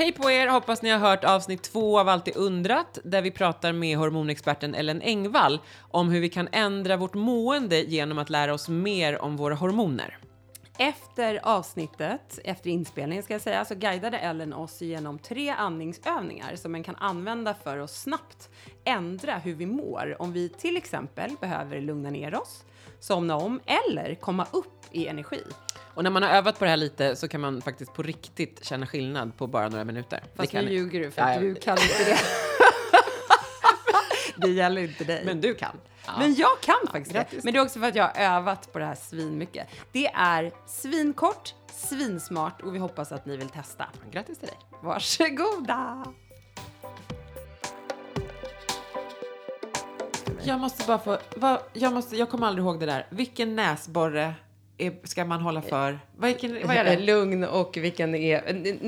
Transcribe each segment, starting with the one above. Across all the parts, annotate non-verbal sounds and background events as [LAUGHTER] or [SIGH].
Hej på er! Hoppas ni har hört avsnitt två av Alltid undrat där vi pratar med hormonexperten Ellen Engvall om hur vi kan ändra vårt mående genom att lära oss mer om våra hormoner. Efter avsnittet, efter inspelningen ska jag säga, så guidade Ellen oss genom tre andningsövningar som man kan använda för att snabbt ändra hur vi mår om vi till exempel behöver lugna ner oss, somna om eller komma upp i energi. Och när man har övat på det här lite så kan man faktiskt på riktigt känna skillnad på bara några minuter. Fast det kan nu ljuger du för Ja, att jag- du kan inte det. [LAUGHS] det gäller inte dig. Men du kan. Men jag kan faktiskt det. grattis. Men det är också för att jag har övat på det här svinmycket. Det är svinkort, svinsmart och vi hoppas att ni vill testa. Grattis till dig. Varsågoda! Jag måste bara få, vad, jag, måste, jag kommer aldrig ihåg det där. Vilken näsborre ska man hålla för? Vilken, vad är det? [LAUGHS] Lugn och vilken är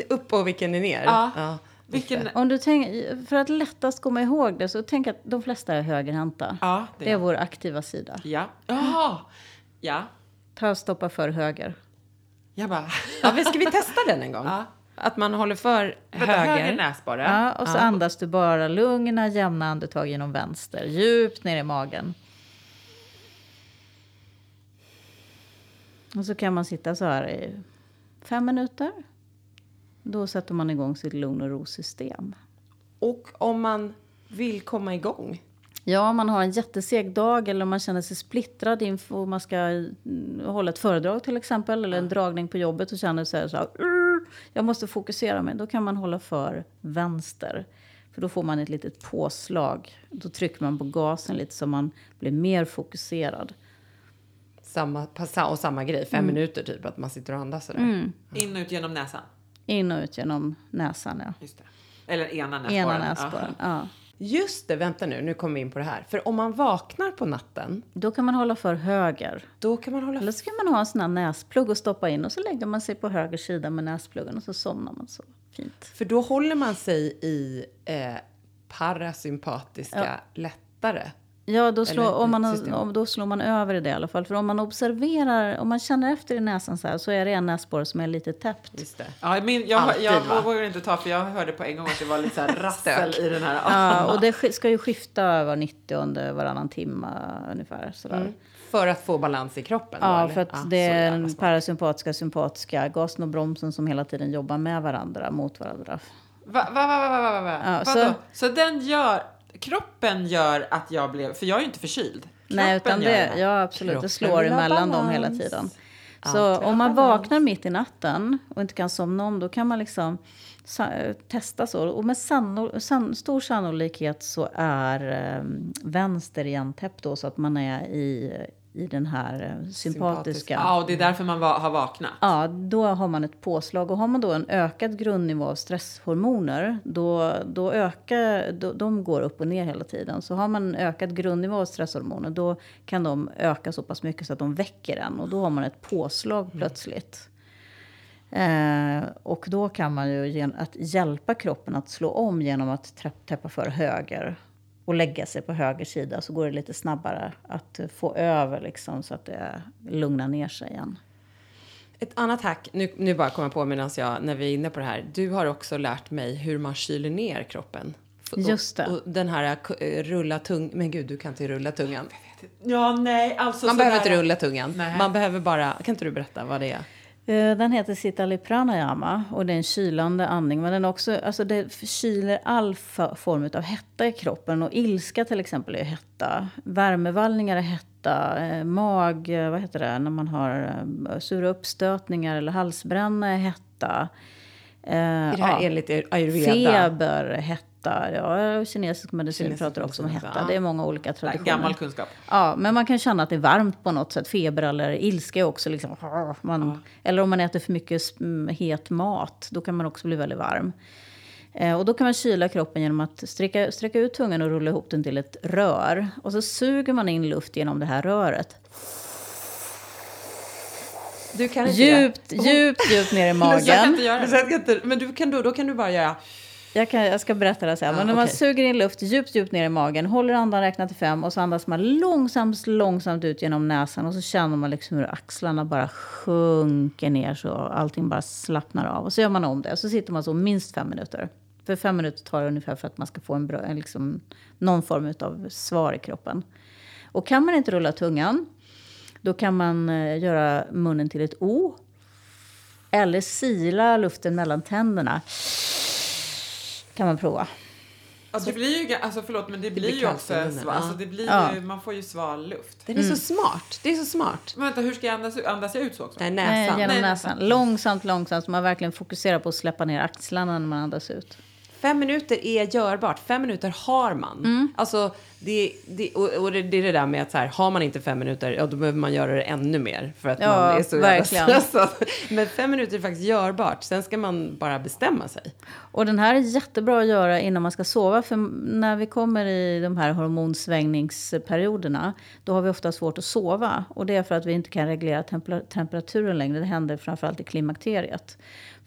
upp och vilken är ner. Ja. Vilken, Om du tänk, för att lättast komma ihåg det, så tänk att de flesta är högerhänta. ja, det Det är är vår aktiva sida. Ja. Jaha. Ja. Ta och stoppa för höger. Jag bara... Ja, ska vi testa den en gång? [LAUGHS] Ja. Att man håller för Vänta, höger. höger näsborre. Ja, och så andas du bara lugna, jämna andetag genom vänster. Djupt ner i magen. Och så kan man sitta så här i fem minuter. Då sätter man igång sitt lugn och ro-system. Och om man vill komma igång. Ja, om man har en jätteseg dag eller om man känner sig splittrad inför man ska mm, hålla ett föredrag till exempel eller en dragning på jobbet och känner sig så här, "Urr, jag måste fokusera mig. Då kan man hålla för vänster. För då får man ett litet påslag. Då trycker man på gasen lite så man blir mer fokuserad. Samma, och samma grej, fem minuter typ, att man sitter och andas sådär. In och ut genom näsan. In och ut genom näsan, ja. Just det. Eller ena näsborren. Ena näsborren. Ja. Just det, vänta nu, nu kommer vi in på det här. För om man vaknar på natten, Då kan man hålla för höger. då kan man hålla... Eller så kan man ha en sån här näsplugg och stoppa in och så lägger man sig på höger sida med näspluggen och så somnar man så fint. För då håller man sig i eh, parasympatiska lättare. Ja, då slår, Eller om man, om, då slår man över i det i alla fall. För om man observerar, om man känner efter i näsan så här, så är det en näsborre som är lite täppt. Just det. Ja, min, jag, Alltid, jag, jag vågar inte ta för jag hörde på en gång att det var lite så här [LAUGHS] rassel i den här. Ja, [LAUGHS] och det sk- ska ju skifta var 90 under varannan timme ungefär. Sådär. Mm. För att få balans i kroppen? då, Ja, eller? för att Ja, det är den parasympatiska, sympatiska, gasen och bromsen som hela tiden jobbar med varandra, mot varandra. Va, va, va, va, va, va, va. Ja, så- så... den gör, kroppen gör att jag blev, för jag är ju inte förkyld. Nej, Kroppen utan gör det, ja absolut, Kroppen det slår emellan dem hela tiden. Allt Så om man balans. vaknar mitt i natten och inte kan somna om, då kan man liksom testa så. Och med sanno, san, stor sannolikhet så är eh, vänster igentäppt då, så att man är i, i den här eh, sympatiska. Ja, och det är därför man va, har vaknat. Ja, då har man ett påslag. Och har man då en ökad grundnivå av stresshormoner, då, då ökar, då, de går upp och ner hela tiden. Så har man en ökad grundnivå av stresshormoner, då kan de öka så pass mycket så att de väcker en. Och då har man ett påslag plötsligt. Eh, och då kan man ju att hjälpa kroppen att slå om genom att täppa för höger och lägga sig på höger sida så går det lite snabbare att eh, få över liksom, så att det lugnar ner sig igen. Ett annat hack, nu, nu bara kommer jag på medan jag, när vi är inne på det här. Du har också lärt mig hur man kyler ner kroppen. Och- Just det. Och den här eh, rulla tung, men gud du kan inte rulla tungan. Ja, nej, alltså Man så behöver där- inte rulla tungan. Nej. Man behöver bara, kan inte du berätta vad det är? Eh, Den heter Sitali Pranayama och det är en kylande andning. Men den också, alltså det kyler all form av hetta i kroppen. Och ilska till exempel är hetta. Värmevallningar är hetta. Eh, Mag, eh, vad heter det, när man har sura uppstötningar eller halsbränna är hetta. Är det här ja. enligt ayurveda? Feber, hetta. Ja, kinesisk medicin Kinesisk pratar också om hetta. ja. Det är många olika traditioner. Gammal kunskap. Ja, men man kan känna att det är varmt på något sätt. Feber eller ilska är också liksom... Man, Eller om man äter för mycket het mat, då kan man också bli väldigt varm. Eh, och då kan man kyla kroppen genom att sträcka, sträcka ut tungan och rulla ihop den till ett rör. Och så suger man in luft genom det här röret. Du kan inte Djupt, det. djupt, djupt ner i [LAUGHS] Jag kan magen. inte göra Men, det. sen kan inte, men du kan då, då kan du bara göra... Jag, kan, jag ska berätta det sen. Ja, Men när man okej. suger in luft djupt, djupt ner i magen, håller andan, räknar till fem och så andas man långsamt, långsamt ut genom näsan och så känner man liksom hur axlarna bara sjunker ner så allting bara slappnar av. Och så gör man om det. Så sitter man så minst fem minuter. För fem minuter tar det ungefär för att man ska få en bra, en liksom, någon form av svar i kroppen. Och kan man inte rulla tungan, då kan man eh, göra munnen till ett O. Eller sila luften mellan tänderna. Kan man prova. Alltså det blir ju, alltså förlåt men det blir, blir ju också, sva, alltså det blir Ja. ju, man får ju sval luft. Den är så smart. Det är så smart. Men vänta, hur ska jag andas ut? Andas jag ut så också? Nej, Nej, näsan. genom Nej, näsan. Långsamt, långsamt. Så man verkligen fokuserar på att släppa ner axlarna när man andas ut. Fem minuter är görbart. Fem minuter har man. Mm. Alltså, det, det, och, och det, det är det där med att så här, har man inte fem minuter, ja, då behöver man göra det ännu mer. För att Ja, man är så verkligen. stressad. [LAUGHS] Men fem minuter är faktiskt görbart. Sen ska man bara bestämma sig. Och den här är jättebra att göra innan man ska sova. För när vi kommer i de här hormonsvängningsperioderna, då har vi ofta svårt att sova. Och det är för att vi inte kan reglera tempera- temperaturen längre. Det händer framförallt i klimakteriet.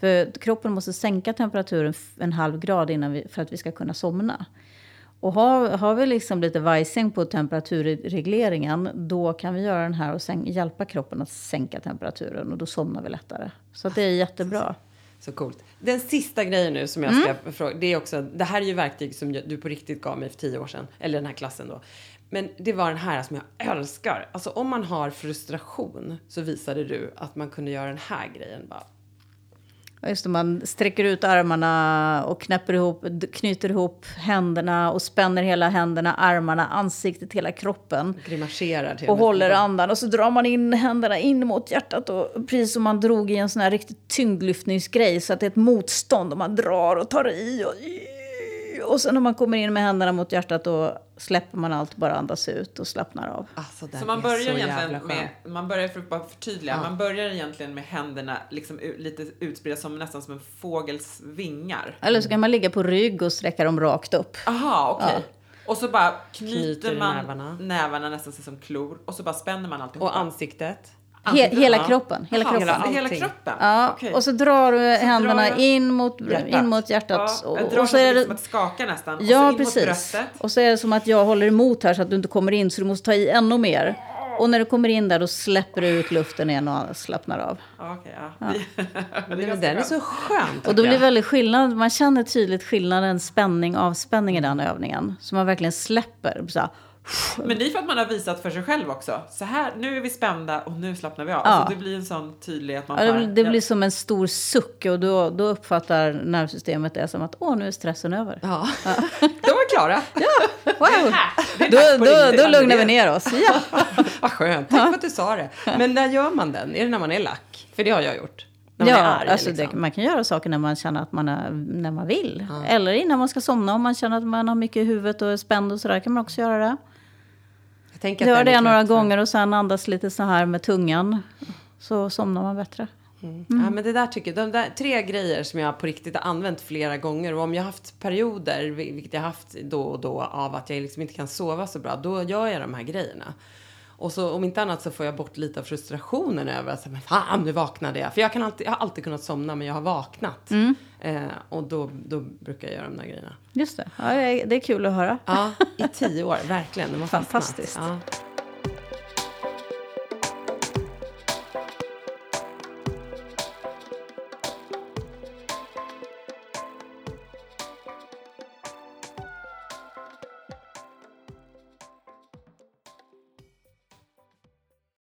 För kroppen måste sänka temperaturen en halv grad innan vi, för att vi ska kunna somna. Och har, har vi liksom lite vajsing på temperaturregleringen, då kan vi göra den här och sänk, hjälpa kroppen att sänka temperaturen och då somnar vi lättare. Så det är jättebra. Så coolt. Den sista grejen nu som jag Mm. ska fråga, det är också, det här är ju verktyg som du på riktigt gav mig för tio år sedan, eller den här klassen då. Men det var den här som jag älskar. Alltså om man har frustration så visade du att man kunde göra den här grejen bara. Just det, man sträcker ut armarna och knäpper ihop, knyter ihop händerna och spänner hela händerna, armarna, ansiktet, hela kroppen. Grimaserar till Och håller andan och så drar man in händerna in mot hjärtat och precis som man drog i en sån här riktigt tyngdlyftningsgrej så att det är ett motstånd och man drar och tar i och och sen när man kommer in med händerna mot hjärtat då släpper man allt, bara andas ut och slappnar av. Alltså, Så man börjar så egentligen med, man börjar för att bara förtydliga, man börjar egentligen med händerna liksom lite utspridda som nästan som en fågels vingar. Eller så kan man ligga på rygg och sträcka dem rakt upp. Aha, okej. Och så bara knyter, Knyter man nävarna. nävarna. nästan som klor och så bara spänner man alltihopa. Och ansiktet. He- hela Ja. kroppen. Hela Aha, kroppen. Hela, kroppen? Ja, Okej. och så drar du händerna jag in, mot, hjärtat. in mot hjärtat. Ja, och, drar och så är det det, som att skaka nästan. och så ja, in precis. Och så är det som att jag håller emot här så att du inte kommer in, så du måste ta i ännu mer. Och när du kommer in där, då släpper du ut luften igen och slappnar av. Ja, okej, ja. [LAUGHS] Det den är skönt. så skön. Och då blir jag. väldigt skillnad, man känner tydligt skillnaden, spänning, avspänning i den övningen. Så man verkligen släpper. Så här, Men det är för att man har visat för sig själv också. Så här, nu är vi spända och nu slappnar vi av. Ja. Alltså, det blir en sån tydlig att man ja, det, det blir som en stor suck och då, då uppfattar nervsystemet det som att åh, nu är stressen över. Ja, [LAUGHS] då var vi klara. Wow! Det är Då, då, då lugnar vi ner oss. Ja. [LAUGHS] Vad skönt. Tack för att du sa det. Men när gör man den? Är det när man är lack? För det har jag gjort. Man Ja, arg, alltså liksom. det, man kan göra saker när man känner att man är, när man vill. Eller innan man ska somna om man känner att man har mycket i huvudet och är spänd och sådär kan man också göra det. Tänker att Gör det några gånger och sen andas lite så här med tungan. Så somnar man bättre. Ja, men det där tycker jag, de där tre grejer som jag på riktigt har använt flera gånger och om jag har haft perioder, vil- vilket jag har haft då och då, av att jag liksom inte kan sova så bra, då gör jag de här grejerna. Och så om inte annat så får jag bort lite av frustrationen över att, men fan nu vaknade jag. För jag, kan alltid, jag har alltid kunnat somna men jag har vaknat. Eh, och då, då brukar jag göra de där grejerna. Just det. Ja, det är- kul att höra. Ja, i tio år, verkligen. Fantastiskt. Ja.